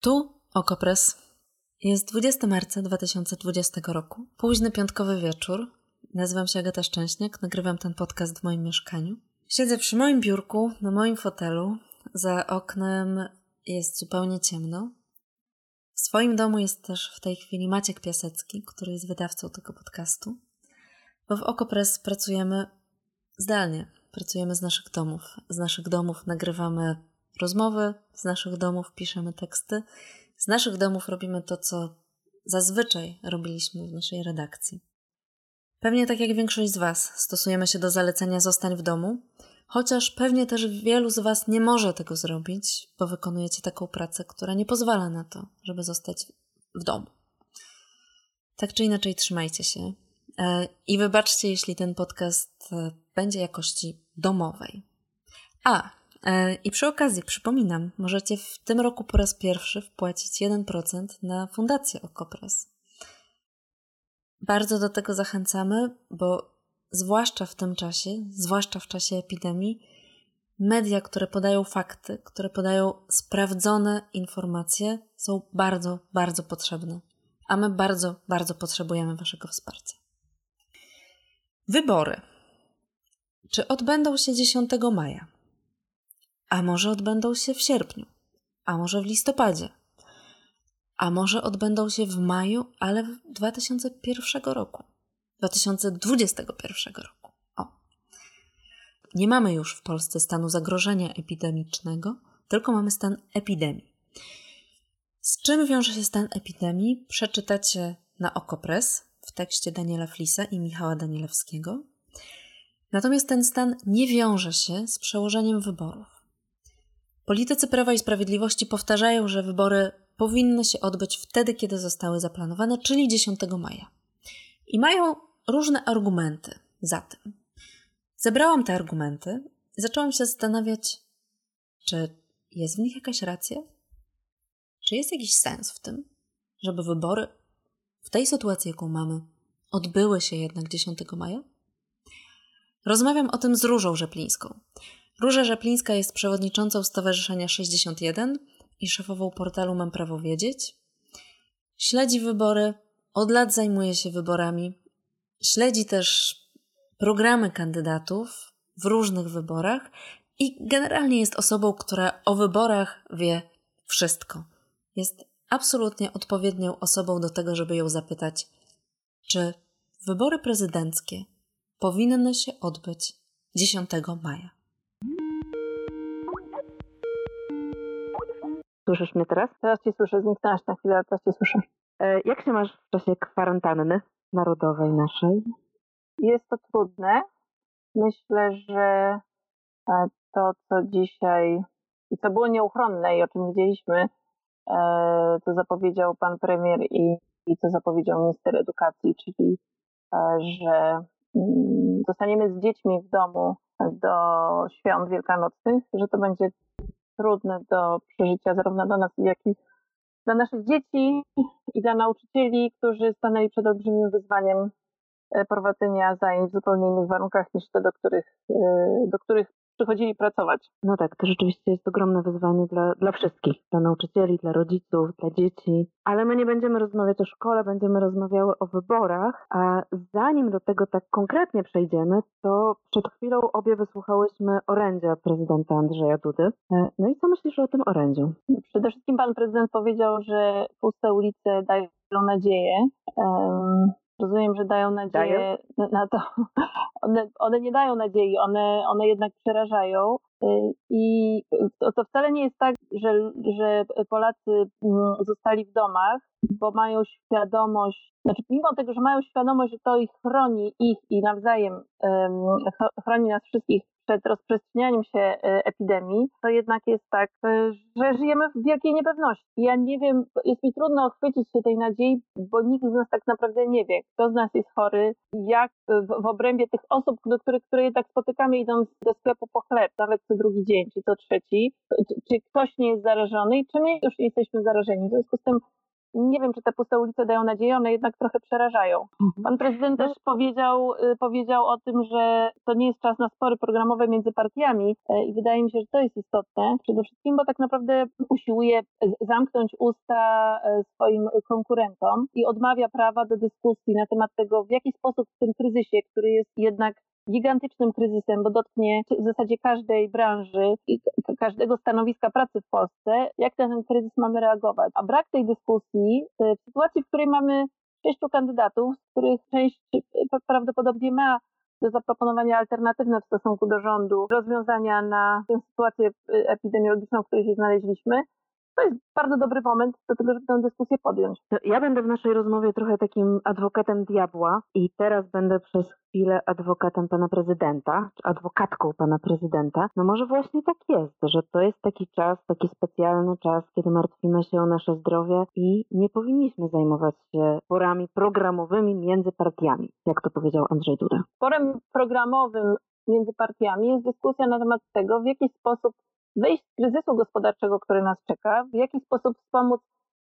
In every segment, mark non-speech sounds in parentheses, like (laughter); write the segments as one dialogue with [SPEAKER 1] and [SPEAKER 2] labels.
[SPEAKER 1] Tu Okopres. Jest 20 marca 2020 roku. Późny piątkowy wieczór. Nazywam się Agata Szczęśniak, nagrywam ten podcast w moim mieszkaniu. Siedzę przy moim biurku, na moim fotelu. Za oknem jest zupełnie ciemno. W swoim domu jest też w tej chwili Maciek Piasecki, który jest wydawcą tego podcastu. Bo w Okopres pracujemy zdalnie. Pracujemy z naszych domów. Z naszych domów nagrywamy rozmowy, z naszych domów piszemy teksty, z naszych domów robimy to, co zazwyczaj robiliśmy w naszej redakcji. Pewnie tak jak większość z Was stosujemy się do zalecenia zostań w domu, chociaż pewnie też wielu z Was nie może tego zrobić, bo wykonujecie taką pracę, która nie pozwala na to, żeby zostać w domu. Tak czy inaczej, trzymajcie się. E, I wybaczcie, jeśli ten podcast e, będzie jakości domowej. A, I przy okazji przypominam, możecie w tym roku po raz pierwszy wpłacić 1% na fundację Okopres. Bardzo do tego zachęcamy, bo zwłaszcza w tym czasie, zwłaszcza w czasie epidemii, media, które podają fakty, które podają sprawdzone informacje, są bardzo, bardzo potrzebne. A my bardzo, bardzo potrzebujemy Waszego wsparcia. Wybory. Czy odbędą się 10 maja? A może odbędą się w sierpniu, a może w listopadzie, a może odbędą się w maju, ale w 2001 roku, 2021 roku. O. Nie mamy już w Polsce stanu zagrożenia epidemicznego, tylko mamy stan epidemii. Z czym wiąże się stan epidemii? Przeczytacie na Okopres w tekście Daniela Flisa i Michała Danielewskiego. Natomiast ten stan nie wiąże się z przełożeniem wyborów. Politycy Prawa i Sprawiedliwości powtarzają, że wybory powinny się odbyć wtedy, kiedy zostały zaplanowane, czyli 10 maja. I mają różne argumenty za tym. Zebrałam te argumenty i zaczęłam się zastanawiać, czy jest w nich jakaś racja? Czy jest jakiś sens w tym, żeby wybory w tej sytuacji, jaką mamy, odbyły się jednak 10 maja? Rozmawiam o tym z Różą Rzeplińską. Róża Rzeplińska jest przewodniczącą Stowarzyszenia 61 i szefową portalu Mam Prawo Wiedzieć. Śledzi wybory, od lat zajmuje się wyborami. Śledzi też programy kandydatów w różnych wyborach i generalnie jest osobą, która o wyborach wie wszystko. Jest absolutnie odpowiednią osobą do tego, żeby ją zapytać, czy wybory prezydenckie powinny się odbyć 10 maja. Słyszysz mnie teraz?
[SPEAKER 2] Teraz cię słyszę, zniknęłaś na chwilę, ale teraz cię słyszę.
[SPEAKER 1] E, jak się masz w czasie kwarantanny narodowej naszej?
[SPEAKER 2] Jest to trudne. Myślę, że e, to, co dzisiaj i co było nieuchronne i o czym widzieliśmy, e, co zapowiedział pan premier i, i co zapowiedział minister edukacji, czyli że mm, zostaniemy z dziećmi w domu do świąt wielkanocnych, że to będzie trudne do przeżycia zarówno dla nas, jak i dla naszych dzieci i dla nauczycieli, którzy stanęli przed olbrzymim wyzwaniem e, prowadzenia zajęć w zupełnie innych warunkach niż te, do których, e, do których przychodzili pracować.
[SPEAKER 1] No tak, to rzeczywiście jest ogromne wyzwanie dla, dla wszystkich, dla nauczycieli, dla rodziców, dla dzieci. Ale my nie będziemy rozmawiać o szkole, będziemy rozmawiały o wyborach. A zanim do tego tak konkretnie przejdziemy, to przed chwilą obie wysłuchałyśmy orędzia prezydenta Andrzeja Dudy. E, no i co myślisz o tym orędziu?
[SPEAKER 2] Przede wszystkim pan prezydent powiedział, że puste ulice dają nadzieję. Um, rozumiem, że dają nadzieję dają? na to. (laughs) One, one nie dają nadziei, one, one jednak przerażają. Y, I to, to wcale nie jest tak, że, że Polacy mm, zostali w domach, bo mają świadomość, znaczy mimo tego, że mają świadomość, że to ich chroni, ich i nawzajem chroni nas wszystkich przed rozprzestrzenianiem się e, epidemii, to jednak jest tak, e, że żyjemy w wielkiej niepewności. Ja nie wiem, jest mi trudno ochwycić się tej nadziei, bo nikt z nas tak naprawdę nie wie, kto z nas jest chory, jak w, w obrębie tych osób, do których, które jednak spotykamy idąc do sklepu po chleb, nawet co drugi dzień, czy co trzeci, czy, czy ktoś nie jest zarażony i czy my już jesteśmy zarażeni. W związku z tym nie wiem, czy te puste ulice dają nadzieję, one jednak trochę przerażają. Mhm. Pan prezydent też powiedział, y, powiedział o tym, że to nie jest czas na spory programowe między partiami e, i wydaje mi się, że to jest istotne przede wszystkim, bo tak naprawdę usiłuje zamknąć usta e, swoim konkurentom i odmawia prawa do dyskusji na temat tego, w jaki sposób w tym kryzysie, który jest jednak gigantycznym kryzysem, bo dotknie w zasadzie każdej branży i każdego stanowiska pracy w Polsce, jak na ten kryzys mamy reagować. A brak tej dyskusji w sytuacji, w której mamy sześciu kandydatów, z których część prawdopodobnie ma do zaproponowania alternatywne w stosunku do rządu rozwiązania na tę sytuację epidemiologiczną, w której się znaleźliśmy, to jest bardzo dobry moment do tego, żeby tę dyskusję podjąć.
[SPEAKER 1] Ja będę w naszej rozmowie trochę takim adwokatem diabła i teraz będę przez chwilę adwokatem pana prezydenta, czy adwokatką pana prezydenta. No może właśnie tak jest, że to jest taki czas, taki specjalny czas, kiedy martwimy się o nasze zdrowie i nie powinniśmy zajmować się porami programowymi między partiami, jak to powiedział Andrzej Duda.
[SPEAKER 2] Porem programowym między partiami jest dyskusja na temat tego, w jaki sposób wyjść z kryzysu gospodarczego, który nas czeka, w jaki sposób wspomóc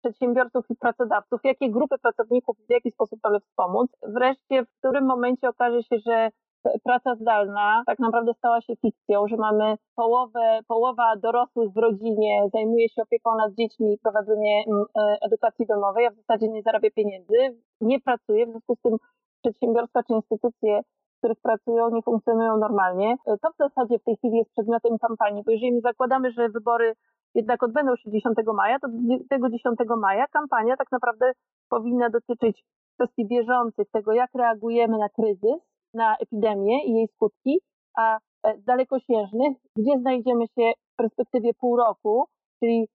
[SPEAKER 2] przedsiębiorców i pracodawców, jakie grupy pracowników w jaki sposób mamy wspomóc. Wreszcie w którym momencie okaże się, że praca zdalna tak naprawdę stała się fikcją, że mamy połowę, połowa dorosłych w rodzinie zajmuje się opieką nad dziećmi i prowadzenie mm, e, edukacji domowej, a w zasadzie nie zarabia pieniędzy, nie pracuje, w związku z tym przedsiębiorstwa czy instytucje których pracują, nie funkcjonują normalnie. E, to w zasadzie w tej chwili jest przedmiotem kampanii, bo jeżeli zakładamy, że wybory jednak odbędą się 10 maja, to tego 10 maja kampania tak naprawdę powinna dotyczyć kwestii bieżących, tego jak reagujemy na kryzys, na epidemię i jej skutki, a e, dalekosiężnych, gdzie znajdziemy się w perspektywie pół roku, czyli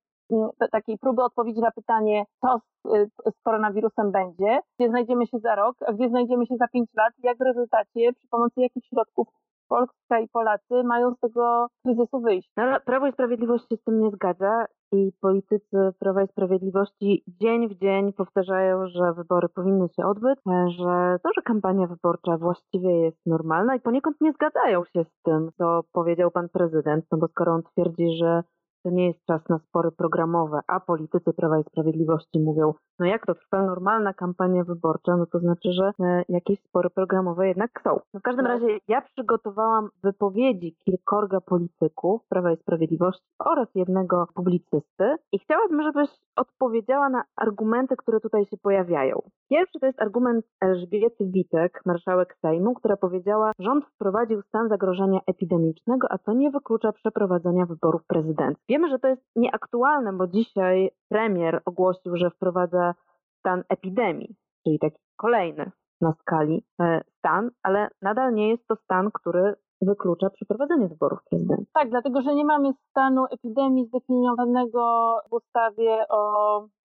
[SPEAKER 2] takiej próby odpowiedzi na pytanie, co z, y, z, koronawirusem będzie, gdzie znajdziemy się za rok, a gdzie znajdziemy się za pięć lat, jak w rezultacie, przy pomocy jakich środków Polska i Polacy mają z tego kryzysu wyjść.
[SPEAKER 1] No, ale Prawo i Sprawiedliwość się z tym nie zgadza i politycy Prawa i Sprawiedliwości dzień w dzień powtarzają, że wybory powinny się odbyć, że to, że kampania wyborcza właściwie jest normalna i poniekąd nie zgadzają się z tym, co powiedział pan prezydent, no bo skoro on twierdzi, że to nie jest czas na spory programowe, a politycy Prawa i Sprawiedliwości mówią, no jak to trwa normalna kampania wyborcza, no to znaczy, że e, jakieś spory programowe jednak są. No w każdym tak. razie ja przygotowałam wypowiedzi kilkorga polityków Prawa i Sprawiedliwości oraz jednego publicysty i chciałabym, żebyś odpowiedziała na argumenty, które tutaj się pojawiają. Pierwszy to jest argument Elżbiety Witek, marszałek Sejmu, która powiedziała, rząd wprowadził stan zagrożenia epidemicznego, a to nie wyklucza przeprowadzenia wyborów prezydenckich. Wiemy, że to jest nieaktualne, bo dzisiaj premier ogłosił, że wprowadza stan epidemii, czyli taki kolejny na skali e, stan, ale nadal nie jest to stan, który wyklucza przeprowadzenie wyborów prezydenckich.
[SPEAKER 2] Tak, dlatego że nie mamy stanu epidemii zdefiniowanego w ustawie o,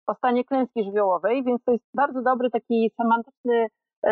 [SPEAKER 2] o stanie klęski żywiołowej, więc to jest bardzo dobry taki semantyczny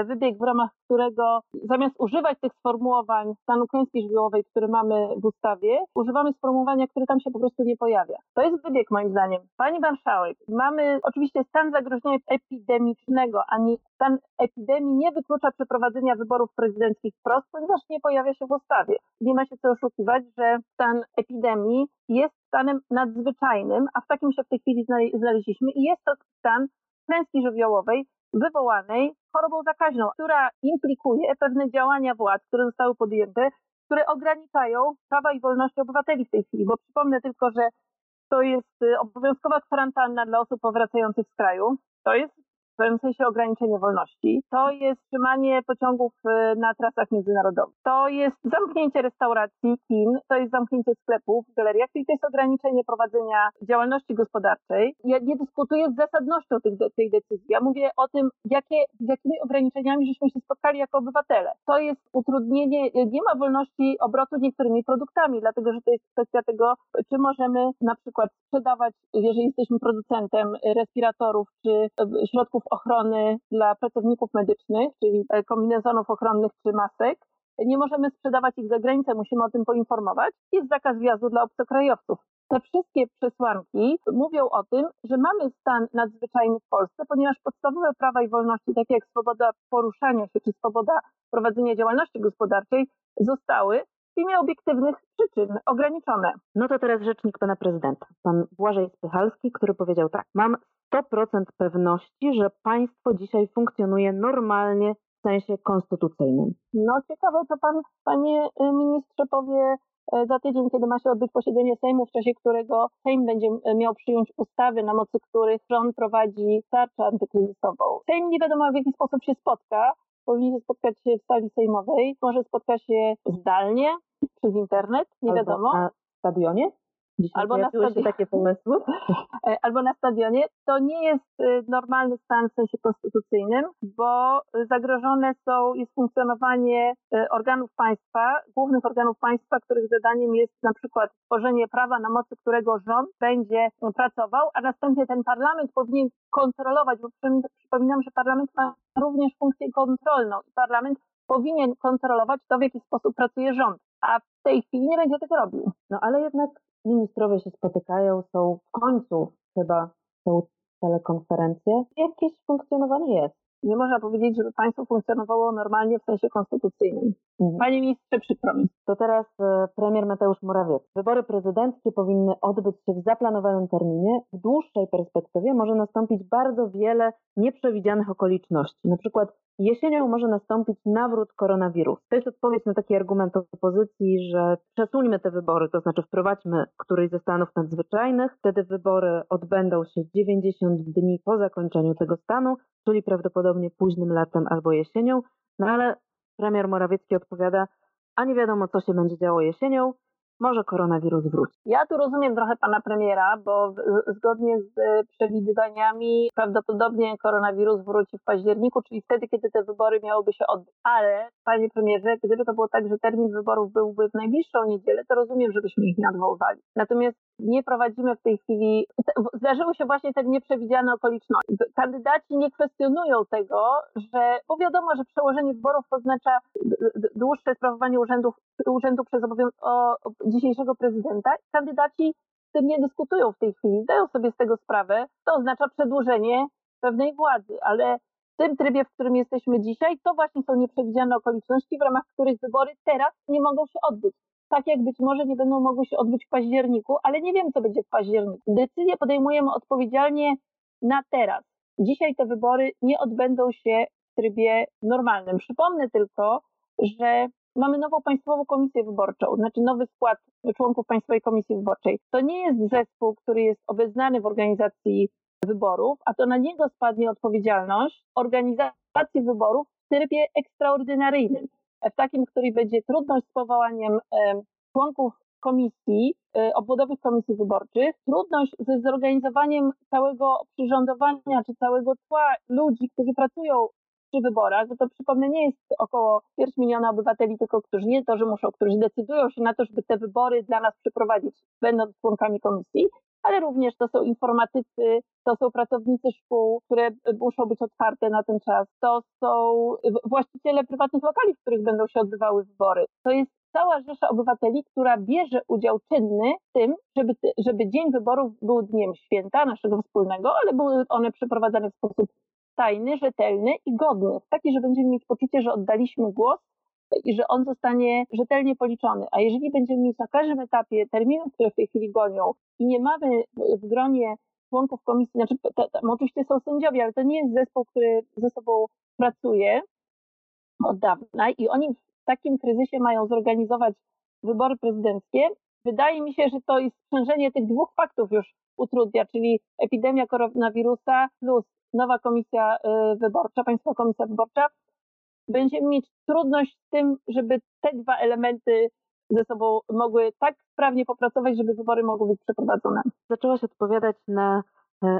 [SPEAKER 2] wybieg, w ramach którego zamiast używać tych sformułowań stanu klęski żywiołowej, który mamy w ustawie, używamy sformułowania, które tam się po prostu nie pojawia. To jest wybieg moim zdaniem. Pani marszałek, mamy oczywiście stan zagrożenia epidemicznego, ani stan epidemii nie wyklucza przeprowadzenia wyborów prezydenckich wprost, ponieważ nie pojawia się w ustawie. Nie ma się co oszukiwać, że stan epidemii jest stanem nadzwyczajnym, a w takim się w tej chwili znaleźliśmy i jest to stan klęski żywiołowej, wywołanej chorobą zakaźną, która implikuje pewne działania władz, które zostały podjęte, które ograniczają prawa i wolności obywateli w tej chwili. Bo przypomnę tylko, że to jest y, obowiązkowa kwarantanna dla osób powracających z kraju. To jest pewnym sensie ograniczenie wolności. To jest trzymanie pociągów y, na trasach międzynarodowych. To jest zamknięcie restauracji, kin, to jest zamknięcie sklepów, galeriach, czyli to jest ograniczenie prowadzenia działalności gospodarczej. Ja nie dyskutuję z zasadnością tych, tej decyzji. Ja mówię o tym, jakie, z jakimi ograniczeniami żeśmy się spotkali jako obywatele. To jest utrudnienie, nie ma wolności obrotu niektórymi produktami, dlatego że to jest kwestia tego, czy możemy na przykład sprzedawać, jeżeli jesteśmy producentem respiratorów czy środków ochrony dla pracowników medycznych, czyli e, kombinezonów ochronnych czy masek. Nie możemy sprzedawać ich za granicę, musimy o tym poinformować. Jest zakaz wjazdu dla obcokrajowców. Te wszystkie przesłanki mówią o tym, że mamy stan nadzwyczajny w Polsce, ponieważ podstawowe prawa i wolności, takie jak swoboda poruszania się czy swoboda prowadzenia działalności gospodarczej, zostały w imię obiektywnych przyczyn ograniczone.
[SPEAKER 1] No to teraz rzecznik pana prezydenta, pan Błażej Spychalski, który powiedział tak: Mam 100% pewności, że państwo dzisiaj funkcjonuje normalnie w sensie konstytucyjnym.
[SPEAKER 2] No ciekawe, co pan, panie y, ministrze, powie y, za tydzień, kiedy ma się odbyć posiedzenie Sejmu, w czasie którego Sejm będzie y, miał przyjąć ustawy, na mocy których rząd prowadzi tarczę antykryzysową. Sejm nie wiadomo w jaki sposób się spotka. Powinien spotkać się w sali sejmowej, może spotka się zdalnie, przez internet, nie
[SPEAKER 1] Albo
[SPEAKER 2] wiadomo.
[SPEAKER 1] Na stadionie? Dzisiaj
[SPEAKER 2] albo na
[SPEAKER 1] stadionie. takie pomysły? (laughs)
[SPEAKER 2] E, albo na stadionie, to nie jest e, normalny stan w sensie konstytucyjnym, bo zagrożone są, jest funkcjonowanie e, organów państwa, głównych organów państwa, których zadaniem jest na przykład tworzenie prawa, na mocy którego rząd będzie pracował, a następnie ten parlament powinien kontrolować, bo przypominam, że parlament ma również funkcję kontrolną i parlament powinien kontrolować to, w jaki sposób pracuje rząd, a w tej chwili nie będzie tego robił.
[SPEAKER 1] No ale jednak ministrowie się spotykają, są w końcu chyba są telekonferencje. Jakieś funkcjonowanie jest.
[SPEAKER 2] Nie można powiedzieć, żeby państwo funkcjonowało normalnie w sensie konstytucyjnym. Mhm. Panie ministrze, przykro mi.
[SPEAKER 1] To teraz e, premier Mateusz Morawiecki. Wybory prezydenckie powinny odbyć się w zaplanowanym terminie. W dłuższej perspektywie może nastąpić bardzo wiele nieprzewidzianych okoliczności. Na przykład jesienią może nastąpić nawrót koronawirusa. To jest odpowiedź na taki argument opozycji, że przesuńmy te wybory, to znaczy wprowadźmy któryś ze stanów nadzwyczajnych, wtedy wybory odbędą się 90 dni po zakończeniu tego stanu, czyli prawdopodobnie późnym latem albo jesienią. No ale premier Morawiecki odpowiada, a nie wiadomo, co się będzie działo jesienią, może koronawirus wróci.
[SPEAKER 2] Ja tu rozumiem trochę pana premiera, bo zgodnie z przewidywaniami prawdopodobnie koronawirus wróci w październiku, czyli wtedy, kiedy te wybory miałyby się odbyć. Ale, panie premierze, gdyby to było tak, że termin wyborów byłby w najbliższą niedzielę, to rozumiem, żebyśmy ich nie odwoływali. Natomiast nie prowadzimy w tej chwili, zdarzyły się właśnie te nieprzewidziane okoliczności. Kandydaci nie kwestionują tego, że, bo wiadomo, że przełożenie wyborów oznacza dłuższe sprawowanie urzędów, urzędu przez obowiąz- o, dzisiejszego prezydenta. Kandydaci z tym nie dyskutują w tej chwili, zdają sobie z tego sprawę. To oznacza przedłużenie pewnej władzy, ale w tym trybie, w którym jesteśmy dzisiaj, to właśnie są nieprzewidziane okoliczności, w ramach których wybory teraz nie mogą się odbyć. Tak jak być może nie będą mogły się odbyć w październiku, ale nie wiem, co będzie w październiku. Decyzje podejmujemy odpowiedzialnie na teraz. Dzisiaj te wybory nie odbędą się w trybie normalnym. Przypomnę tylko, że mamy nową Państwową Komisję Wyborczą, znaczy nowy skład członków Państwowej Komisji Wyborczej. To nie jest zespół, który jest obeznany w organizacji wyborów, a to na niego spadnie odpowiedzialność organizacji wyborów w trybie ekstraordynaryjnym, w takim, który będzie trudność z powołaniem członków komisji, e, obwodowych komisji wyborczych, trudność ze zorganizowaniem całego przyrządowania czy całego tła ludzi, którzy pracują przy wyborach, bo to przypomnę, nie jest około ćwierć miliona obywateli, tylko którzy nie to, że muszą, którzy decydują się na to, żeby te wybory dla nas przeprowadzić, będąc członkami komisji, ale również to są informatycy, to są pracownicy szkół, które muszą być otwarte na ten czas, to są właściciele prywatnych lokali, w których będą się odbywały wybory. To jest cała rzesza obywateli, która bierze udział czynny w tym, żeby, żeby dzień wyborów był dniem święta naszego wspólnego, ale były one przeprowadzane w sposób tajny, rzetelny i godny, taki, że będziemy mieć poczucie, że oddaliśmy głos i że on zostanie rzetelnie policzony. A jeżeli będziemy mieć na każdym etapie terminów, które w tej chwili gonią i nie mamy w gronie członków komisji, znaczy tam oczywiście są sędziowie, ale to nie jest zespół, który ze sobą pracuje od dawna i oni w takim kryzysie mają zorganizować wybory prezydenckie. Wydaje mi się, że to jest sprzężenie tych dwóch faktów już utrudnia, czyli epidemia koronawirusa plus nowa komisja y, wyborcza, Państwowa Komisja Wyborcza, będziemy mieć trudność z tym, żeby te dwa elementy ze sobą mogły tak sprawnie popracować, żeby wybory mogły być przeprowadzone.
[SPEAKER 1] Zaczęłaś odpowiadać na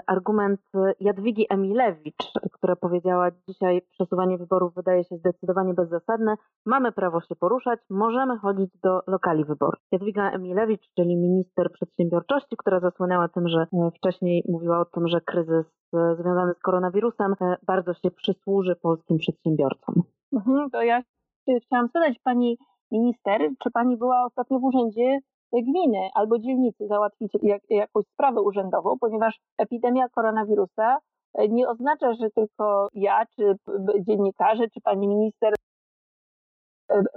[SPEAKER 1] argument Jadwigi Emilewicz, która powiedziała, dzisiaj przesuwanie wyborów wydaje się zdecydowanie bezzasadne, mamy prawo się poruszać, możemy chodzić do lokali wyborczych. Jadwiga Emilewicz, czyli minister przedsiębiorczości, która zasłynęła tym, że e, wcześniej mówiła o tym, że kryzys związany z koronawirusem e, bardzo się przysłuży polskim przedsiębiorcom.
[SPEAKER 2] Mhm, to ja chciałam zadać pani minister, czy pani była ostatnio w urzędzie gminy albo dzielnicy załatwić jak, jakąś sprawę urzędową, ponieważ epidemia koronawirusa e, nie oznacza, że tylko ja, czy dziennikarze, czy pani minister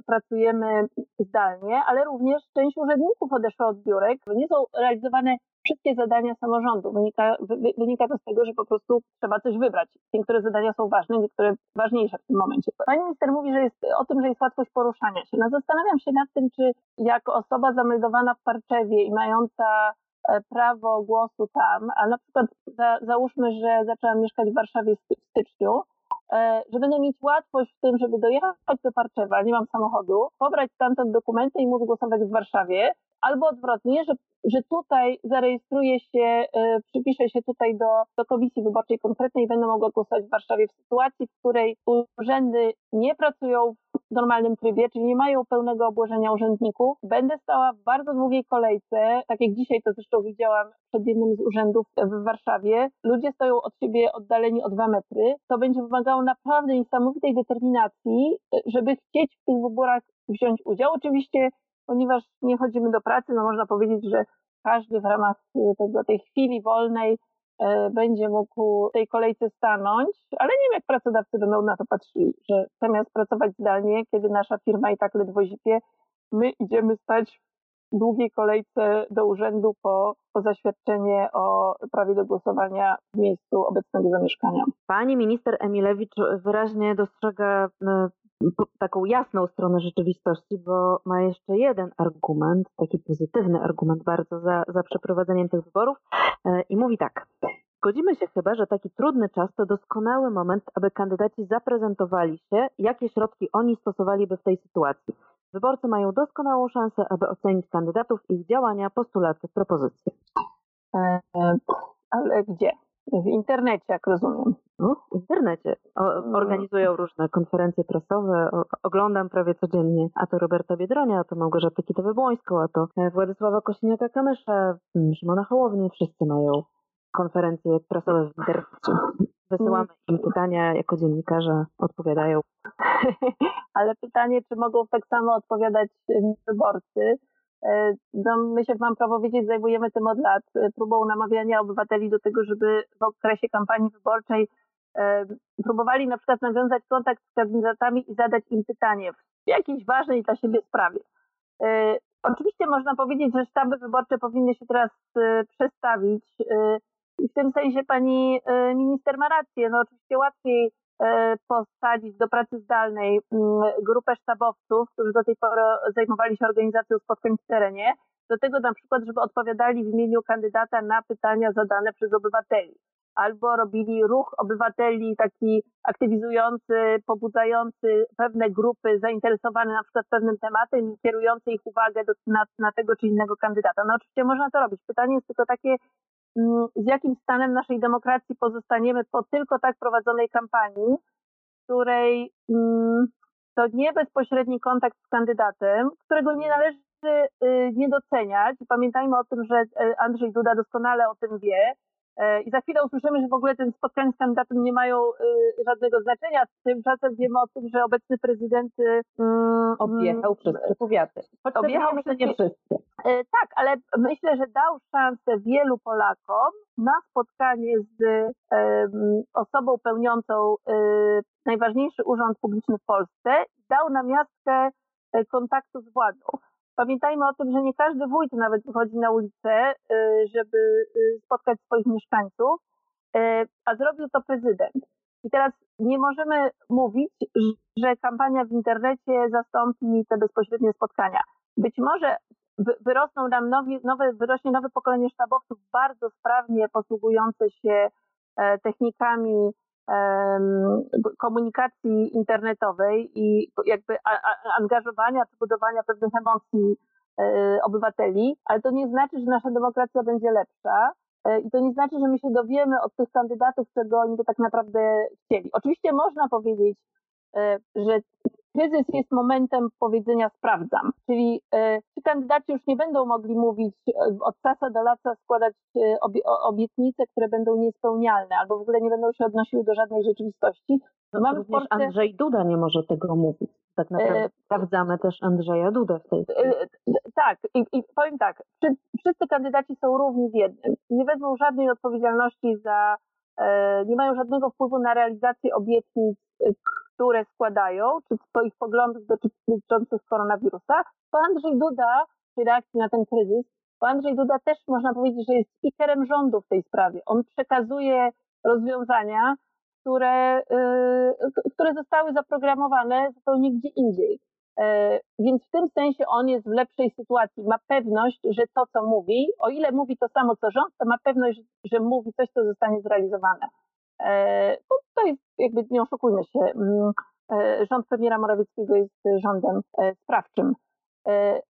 [SPEAKER 2] pracujemy zdalnie, ale również część urzędników odeszła od biurek. Nie są realizowane wszystkie zadania samorządu. Wynika, wynika to z tego, że po prostu trzeba coś wybrać. Niektóre zadania są ważne, niektóre ważniejsze w tym momencie. Pani minister mówi, że jest o tym, że jest łatwość poruszania się. No zastanawiam się nad tym, czy jako osoba zameldowana w Parczewie i mająca e, prawo głosu tam, a na przykład za, załóżmy, że zaczęłam mieszkać w Warszawie w styczniu, że będę mieć łatwość w tym, żeby dojechać do Parczewa, nie mam samochodu, pobrać stamtąd dokumenty i móc głosować w Warszawie, albo odwrotnie, że, że tutaj zarejestruję się, y, przypiszę się tutaj do, do komisji wyborczej konkretnej i będę mogła głosować w Warszawie w sytuacji, w której urzędy nie pracują normalnym trybie, czyli nie mają pełnego obłożenia urzędników. Będę stała w bardzo długiej kolejce, tak jak dzisiaj to zresztą widziałam przed jednym z urzędów w Warszawie. Ludzie stoją od siebie oddaleni o dwa metry. To będzie wymagało naprawdę niesamowitej determinacji, żeby chcieć w tych wyborach wziąć udział. Oczywiście ponieważ nie chodzimy do pracy, no można powiedzieć, że każdy w ramach y, tego, tej chwili wolnej e, będzie mógł w tej kolejce stanąć, ale nie wiem, jak pracodawcy będą na to patrzyli, że zamiast pracować zdalnie, kiedy nasza firma i tak ledwo zipie, my idziemy stać w długiej kolejce do urzędu po, po zaświadczenie o prawie do głosowania w miejscu obecnego zamieszkania.
[SPEAKER 1] Pani minister Emilewicz wyraźnie dostrzega taką jasną stronę rzeczywistości, bo ma jeszcze jeden argument, taki pozytywny argument bardzo za, za przeprowadzeniem tych wyborów e, i mówi tak. Zgodzimy się chyba, że taki trudny czas to doskonały moment, aby kandydaci zaprezentowali się, jakie środki oni stosowaliby w tej sytuacji. Wyborcy mają doskonałą szansę, aby ocenić kandydatów, ich działania, postulaty, propozycje.
[SPEAKER 2] E, e, ale gdzie? W internecie, jak rozumiem.
[SPEAKER 1] No, w internecie. O, no. organizują różne konferencje prasowe, o, oglądam prawie codziennie. A to Roberta Biedronia, a to Małgorzata Kitowę-Błońską, a to e, Władysława Kosiniaka-Kamysza, Szymona Hołownię. Wszyscy mają konferencje prasowe w internecie. Wysyłamy im pytania jako dziennikarze, odpowiadają. (laughs)
[SPEAKER 2] Ale pytanie, czy mogą tak samo odpowiadać wyborcy? E, no, my się, mam prawo wiedzieć, zajmujemy tym od lat, e, próbą namawiania obywateli do tego, żeby w okresie kampanii wyborczej e, próbowali na przykład nawiązać kontakt z kandydatami i zadać im pytanie w jakiejś ważnej dla siebie sprawie. Oczywiście można powiedzieć, że sztaby wyborcze powinny się teraz przestawić i w tym sensie pani minister ma rację. No oczywiście łatwiej posadzić do pracy zdalnej mm, grupę sztabowców, którzy do tej pory zajmowali się organizacją spotkań w terenie, do tego na przykład, żeby odpowiadali w imieniu kandydata na pytania zadane przez obywateli. Albo robili ruch obywateli taki aktywizujący, pobudzający pewne grupy zainteresowane na przykład pewnym tematem i kierujący ich uwagę do, na, na tego czy innego kandydata. No oczywiście można to robić. Pytanie jest tylko takie, z jakim stanem naszej demokracji pozostaniemy po tylko tak prowadzonej kampanii, której mm, to nie bezpośredni kontakt z kandydatem, którego nie należy y, nie doceniać. Pamiętajmy o tym, że y, Andrzej Duda doskonale o tym wie, I za chwilę usłyszymy, że w ogóle ten spotkania z kandydatem nie mają y, żadnego znaczenia. Tymczasem wiemy o tym, że obecny prezydent y,
[SPEAKER 1] mm, objechał wszystkie powiaty.
[SPEAKER 2] Objechał wszystkie, nie wszystkie. E, tak, ale myślę, że dał szansę wielu Polakom na spotkanie z osobą pełniącą y, najważniejszy urząd publiczny w Polsce. Dał na miastkę e, kontaktu z władzą. Pamiętajmy o tym, że nie każdy wójt nawet wychodzi na ulicę, y, żeby y, spotkać swoich mieszkańców, y, a zrobił to prezydent. I teraz nie możemy mówić, że kampania w internecie zastąpi te bezpośrednie spotkania. Być może wyrosną nam nowe, wyrośnie nowe pokolenie sztabowców bardzo sprawnie posługujące się e, technikami komunikacji internetowej i jakby angażowania czy budowania pewnych emocji e, obywateli, ale to nie znaczy, że nasza demokracja będzie lepsza. E, I to nie znaczy, że my się dowiemy od tych kandydatów, czego oni by tak naprawdę chcieli. Oczywiście można powiedzieć, e, że kryzys jest momentem powiedzenia sprawdzam, czyli e, ci kandydaci już nie będą mogli mówić e, od czasu do lata składać e, obietnice, które będą niespełnialne albo w ogóle nie będą się odnosiły do żadnej rzeczywistości.
[SPEAKER 1] No Mamy Polsce... Andrzej Duda nie może tego mówić. Tak naprawdę sprawdzamy też Andrzeja Dudę w tej chwili.
[SPEAKER 2] Tak, i, i powiem tak, wszyscy kandydaci są równi w jednym. Nie wezmą żadnej odpowiedzialności za, nie mają żadnego wpływu na realizację obietnic, które składają, czy swoich poglądów dotyczących koronawirusa, to Andrzej Duda przy reakcji na ten kryzys, bo Andrzej Duda też można powiedzieć, że jest speakerem rządu w tej sprawie. On przekazuje rozwiązania, które, y, które zostały zaprogramowane zupełnie gdzie indziej. E, więc w tym sensie on jest w lepszej sytuacji. Ma pewność, że to, co mówi, o ile mówi to samo co rząd, to ma pewność, że mówi coś, co zostanie zrealizowane. E, to jest jakby, nie oszukujmy się, mm, e, rząd premiera Morawieckiego jest rządem sprawczym.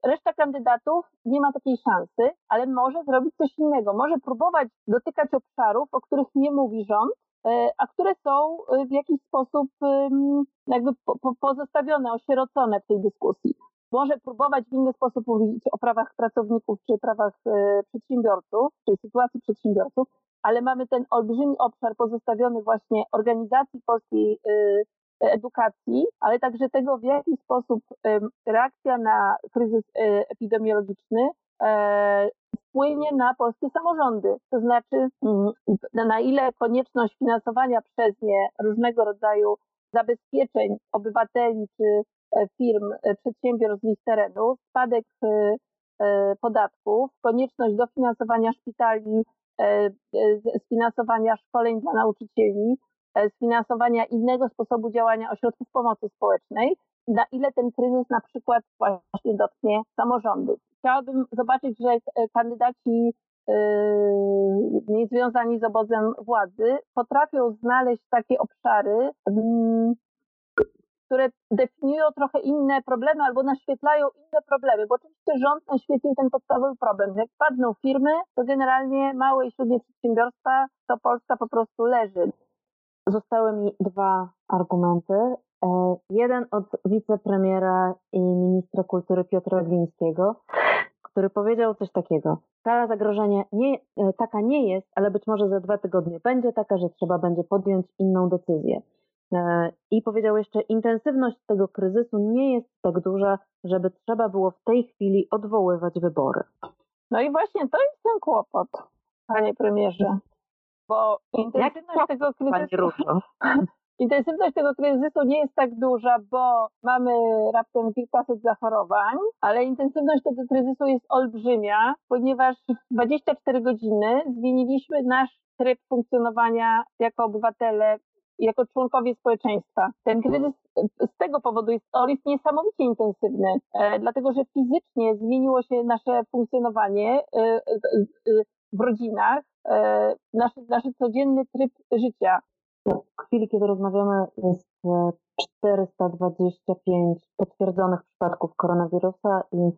[SPEAKER 2] Reszta kandydatów nie ma takiej szansy, ale może zrobić coś innego. Może próbować dotykać obszarów, o których nie mówi rząd, E, a które są e, w jakiś sposób jakby pozostawione, osierocone w tej dyskusji. Może próbować w inny sposób mówić o prawach pracowników czy prawach e, przedsiębiorców, czy sytuacji przedsiębiorców, ale mamy ten olbrzymi obszar pozostawiony właśnie organizacji polskiej edukacji, ale także tego, w jaki sposób reakcja na kryzys epidemiologiczny wpłynie na polskie samorządy. To znaczy, mm, na ile konieczność finansowania przez nie różnego rodzaju zabezpieczeń obywateli czy e, firm, e, przedsiębiorstw z terenu, spadek e, podatków, konieczność dofinansowania szpitali, sfinansowania szkoleń dla nauczycieli, sfinansowania innego sposobu działania ośrodków pomocy społecznej, na ile ten kryzys na przykład właśnie dotknie samorządów chciałabym zobaczyć, że e, kandydaci e, niezwiązani z obozem władzy potrafią znaleźć takie obszary, mm, które definiują trochę inne problemy albo naświetlają inne problemy, bo oczywiście rząd naświetlił ten podstawowy problem. Jak padną firmy, to generalnie małe i średnie przedsiębiorstwa, to Polska po prostu leży.
[SPEAKER 1] Zostały mi dwa argumenty. E, jeden od wicepremiera i ministra kultury Piotra Glińskiego, który powiedział coś takiego. Skala zagrożenia nie, e, taka nie jest, ale być może za dwa tygodnie będzie taka, że trzeba będzie podjąć inną decyzję. E, I powiedział jeszcze, intensywność tego kryzysu nie jest tak duża, żeby trzeba było w tej chwili odwoływać wybory.
[SPEAKER 2] No i właśnie to jest ten kłopot, panie premierze. Bo intensywność Jak tego kryzysu. (laughs) Intensywność tego kryzysu nie jest tak duża, bo mamy raptem kilkaset zachorowań, ale intensywność tego kryzysu jest olbrzymia, ponieważ w 24 godziny zmieniliśmy nasz tryb funkcjonowania jako obywatele jako członkowie społeczeństwa. Ten kryzys z tego powodu jest, on jest niesamowicie intensywny, e, dlatego że fizycznie zmieniło się nasze funkcjonowanie e, e, w rodzinach, nasz, nasz codzienny tryb życia.
[SPEAKER 1] W chwili, kiedy rozmawiamy, jest 425 e, potwierdzonych przypadków koronawirusa i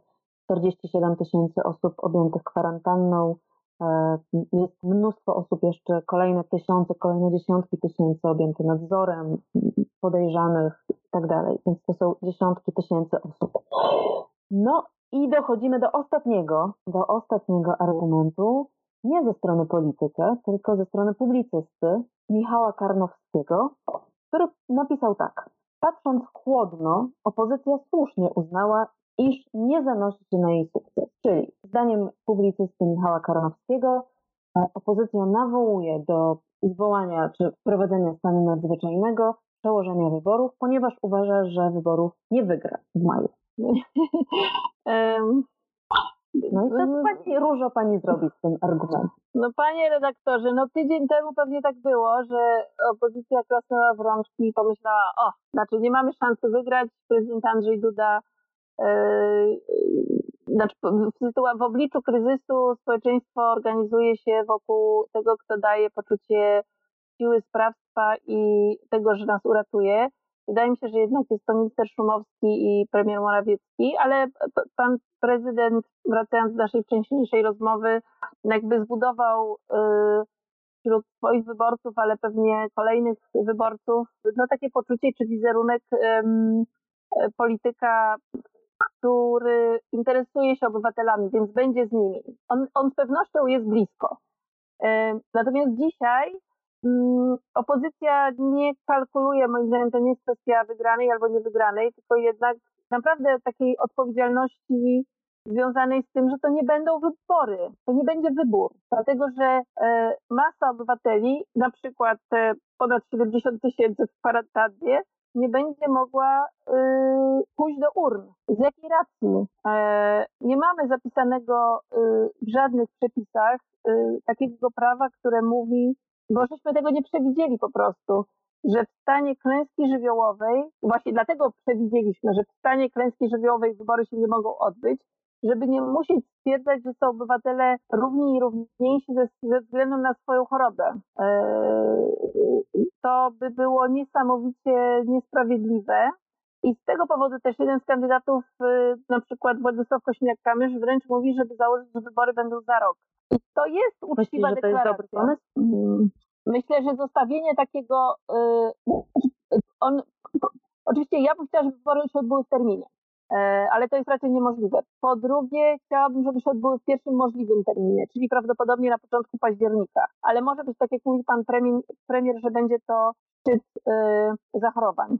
[SPEAKER 1] 47 tysięcy osób objętych kwarantanną. E, jest mnóstwo osób, jeszcze kolejne tysiące, kolejne dziesiątki tysięcy objęte nadzorem, podejrzanych i tak. Więc to są dziesiątki tysięcy osób. No i dochodzimy do ostatniego, do ostatniego argumentu, nie ze strony polityka, tylko ze strony publicysty Michała Karnowskiego, który napisał tak. Patrząc chłodno, opozycja słusznie uznała, iż nie zanosi się na jej sukces. Czyli zdaniem publicysty Michała Karnowskiego e, opozycja nawołuje do zwołania czy wprowadzenia stanu nadzwyczajnego, przełożenia wyborów, ponieważ uważa, że wyborów nie wygra w maju. (laughs) No i co mm. pani Różo pani zrobi z tym argumentem?
[SPEAKER 2] No panie redaktorze, no tydzień temu pewnie tak było, że opozycja klasnęła w rączki i pomyślała, o, znaczy nie mamy szansy wygrać, prezydent Andrzej Duda znaczy w, obliczu kryzysu społeczeństwo organizuje się wokół tego, kto daje poczucie siły sprawstwa i tego, że nas uratuje. Wydaje mi się, że jednak jest to minister Szumowski i premier Morawiecki, ale pan prezydent, wracając do naszej wcześniejszej rozmowy, jakby zbudował y, wśród swoich wyborców, ale pewnie kolejnych wyborców, no takie poczucie czy wizerunek polityka, który interesuje się obywatelami, więc będzie z nimi. On, on z pewnością jest blisko. Natomiast dzisiaj Mm, opozycja nie kalkuluje, moim zdaniem to nie jest kwestia wygranej albo niewygranej, tylko jednak naprawdę takiej odpowiedzialności związanej z tym, że to nie będą wybory, to nie będzie wybór, dlatego że e, masa obywateli, na przykład e, ponad 70 tysięcy w kwarantannie, nie będzie mogła y, pójść do urn. Z jakiej racji? E, nie mamy zapisanego y, w żadnych przepisach y, takiego prawa, które mówi, bo żeśmy tego nie przewidzieli po prostu, że w stanie klęski żywiołowej, właśnie dlatego przewidzieliśmy, że w stanie klęski żywiołowej wybory się nie mogą odbyć, żeby nie musieć stwierdzać, że są obywatele równi i równiejsi ze, ze względu na swoją chorobę. E, to by było niesamowicie niesprawiedliwe. I z tego powodu też jeden z kandydatów, e, na przykład Władysław Kośniak-Kamysz, wręcz mówi, żeby założyć, że wybory będą za rok. I to jest uczciwa
[SPEAKER 1] Myślisz, deklaracja. To jest dobry pomysł? Mm.
[SPEAKER 2] Myślę, że zostawienie takiego, e, on, oczywiście ja bym chciała, żeby wybory się odbyły w terminie. E, ale to jest raczej niemożliwe. Po drugie, chciałabym, żeby się odbyły w pierwszym możliwym terminie, czyli prawdopodobnie na początku października. Ale może być tak, jak mówi pan premier, premier że będzie to szczyt yy, zachorowań.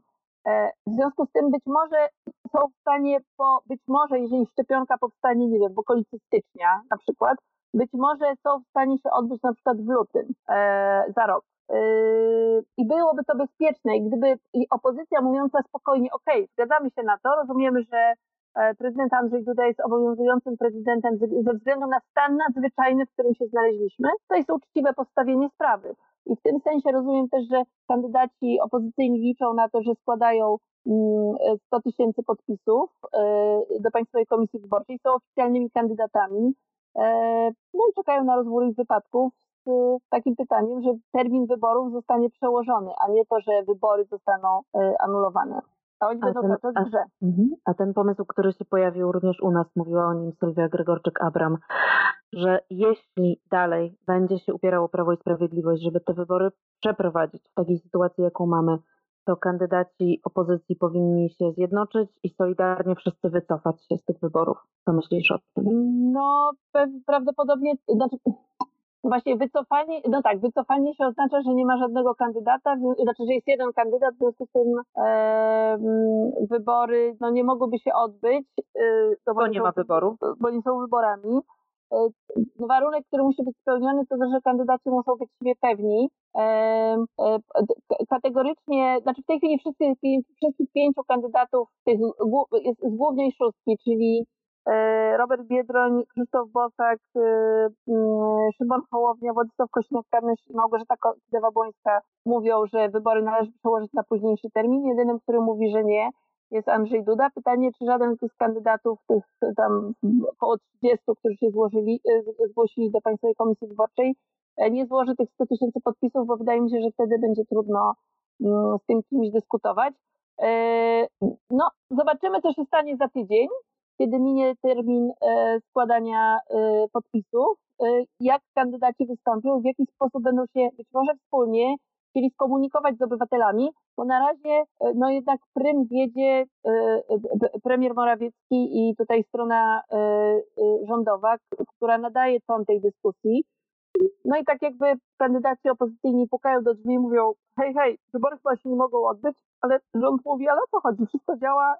[SPEAKER 2] E, w związku z tym być może są w stanie, po, być może jeżeli szczepionka powstanie, nie wiem, w okolicy stycznia na przykład, być może są w stanie się odbyć na przykład w lutym e, za rok. Yy, I byłoby to bezpieczne. I gdyby i opozycja mówiąca spokojnie, ok, zgadzamy się na to, rozumiemy, że e, prezydent Andrzej Duda jest obowiązującym prezydentem ze względu na stan nadzwyczajny, w którym się znaleźliśmy, to jest uczciwe postawienie sprawy. I w tym sensie rozumiem też, że kandydaci opozycyjni liczą na to, że składają 100 mm, tysięcy podpisów e, do Państwowej Komisji Wyborczej, są oficjalnymi kandydatami, e, no i czekają na rozwój wypadków takim pytaniem, że termin wyborów zostanie przełożony, a nie to, że wybory zostaną e, anulowane. A oni a będą ten, cały czas grze.
[SPEAKER 1] Mhm. A ten pomysł, który się pojawił również u nas, mówiła o nim Sylwia Gregorczyk-Abram, że jeśli dalej będzie się upierało Prawo i Sprawiedliwość, żeby te wybory przeprowadzić w takiej sytuacji, jaką mamy, to kandydaci opozycji powinni się zjednoczyć i solidarnie wszyscy wycofać się z tych wyborów. Co myślisz o tym?
[SPEAKER 2] No, prawdopodobnie, znaczy, Właśnie wycofanie, no tak, wycofanie się oznacza, że nie ma żadnego kandydata, znaczy, że jest jeden kandydat, w związku z tym e, wybory no, nie mogłyby się odbyć.
[SPEAKER 1] E, to bo nie ma wyboru.
[SPEAKER 2] Bo nie są wyborami. E, warunek, który musi być spełniony, to to, że kandydaci muszą być siebie pewni. E, e, kategorycznie, znaczy w tej chwili wszyscy, wszystkich pięciu kandydatów tych, jest z głównej szóstki, czyli Robert Biedroń, Krzysztof Bosak, Szymon Hołownia, Władysław Kośniak-Kamysz i Małgorzata Kidawa-Błońska mówią, że wybory należy przełożyć na późniejszy termin. Jedynym, który mówi, że nie, jest Andrzej Duda. Pytanie, czy żaden z kandydatów, tych tam około 30, którzy się złożyli, e, zgłosili do Państwowej Komisji Wyborczej, nie złoży tych 100 tysięcy podpisów, bo wydaje mi się, że wtedy będzie trudno mm, z tym kimś dyskutować. No, zobaczymy, co się stanie za tydzień kiedy minie termin e, składania e, podpisów, e, jak kandydaci wystąpią, w jaki sposób będą się być może wspólnie chcieli skomunikować z obywatelami, bo na razie no jednak prym wiedzie premier Morawiecki i tutaj strona rządowa, która nadaje ton tej dyskusji. No i tak jakby kandydaci opozycyjni pukają do drzwi i mówią, hej, hej, wybory chyba się nie mogą odbyć, ale rząd mówi, ale o co chodzi, wszystko działa,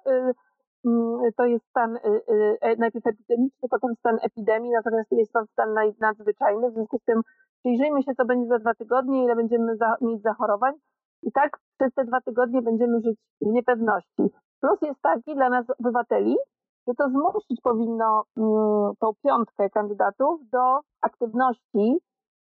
[SPEAKER 2] Mm, to jest stan e, najpierw epidemiczny, potem stan epidemii, natomiast jest to stan nadzwyczajny. W związku z tym przyjrzyjmy się, co będzie za dwa tygodnie, ile będziemy za, mieć zachorowań. I tak przez te dwa tygodnie będziemy żyć w niepewności. Plus jest taki dla nas obywateli, że to zmusić powinno mm, tą piątkę kandydatów do aktywności,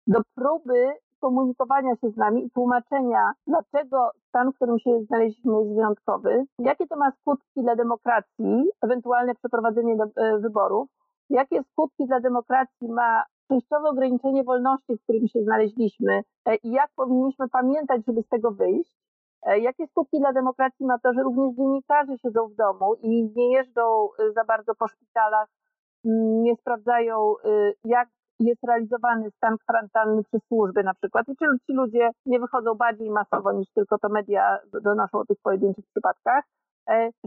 [SPEAKER 2] do próby komunikowania się z nami i tłumaczenia, dlaczego stan, w którym się znaleźliśmy, jest wyjątkowy, jakie to ma skutki dla demokracji, ewentualne przeprowadzenie do, e, wyborów, jakie skutki dla demokracji ma częściowe ograniczenie wolności, w którym się znaleźliśmy e, i jak powinniśmy pamiętać, żeby z tego wyjść. E, jakie skutki dla demokracji ma to, że również dziennikarze siedzą w domu i nie jeżdżą za bardzo po szpitalach, nie sprawdzają, jak jest realizowany stan kwarantanny przez służby na przykład i czy ci ludzie nie wychodzą bardziej masowo niż tylko to media donoszą o tych pojedynczych przypadkach, e,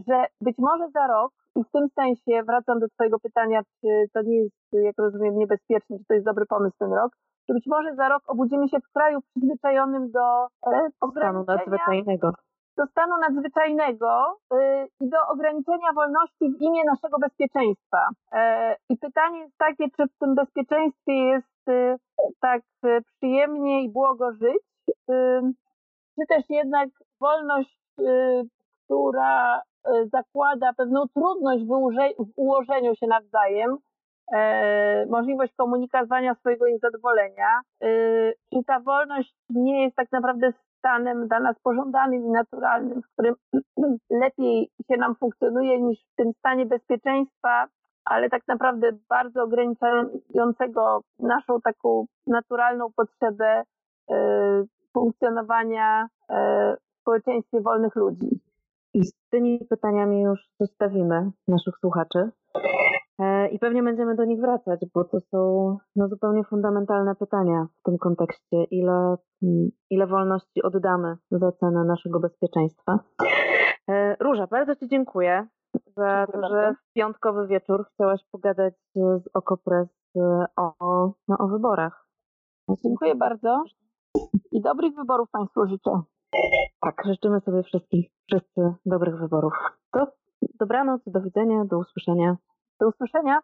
[SPEAKER 2] że być może za rok i w tym sensie wracam do twojego pytania, czy to nie jest, jak rozumiem, niebezpieczne, czy to jest dobry pomysł ten rok, że być może za rok obudzimy się w kraju przyzwyczajonym do e,
[SPEAKER 1] stanu nadzwyczajnego
[SPEAKER 2] do stanu nadzwyczajnego y, i do ograniczenia wolności w imię naszego bezpieczeństwa. E, I pytanie jest takie, czy w tym bezpieczeństwie jest tak przyjemnie i błogo żyć, czy też jednak wolność która zakłada pewną trudność w ułożeniu się nawzajem, możliwość komunikowania swojego niezadowolenia. Czy ta wolność nie jest tak naprawdę stanem dla nas pożądanym i naturalnym, w którym (clears throat) lepiej się nam funkcjonuje niż w tym stanie bezpieczeństwa, ale tak naprawdę bardzo ograniczającego naszą taką naturalną potrzebę funkcjonowania w społeczeństwie wolnych ludzi.
[SPEAKER 1] I z tymi pytaniami już zostawimy naszych słuchaczy. E, I pewnie będziemy do nich wracać, bo to są no, zupełnie fundamentalne pytania w tym kontekście. Ile, ile wolności oddamy za cenę naszego bezpieczeństwa? E, Róża, bardzo Ci dziękuję za to, że w piątkowy wieczór chciałaś pogadać z Okopres o, no, o wyborach.
[SPEAKER 2] Dziękuję bardzo i dobrych wyborów Państwu życzę.
[SPEAKER 1] Tak, życzymy sobie wszystkich, wszyscy dobrych wyborów. To dobranoc, do widzenia, do usłyszenia.
[SPEAKER 2] Do usłyszenia.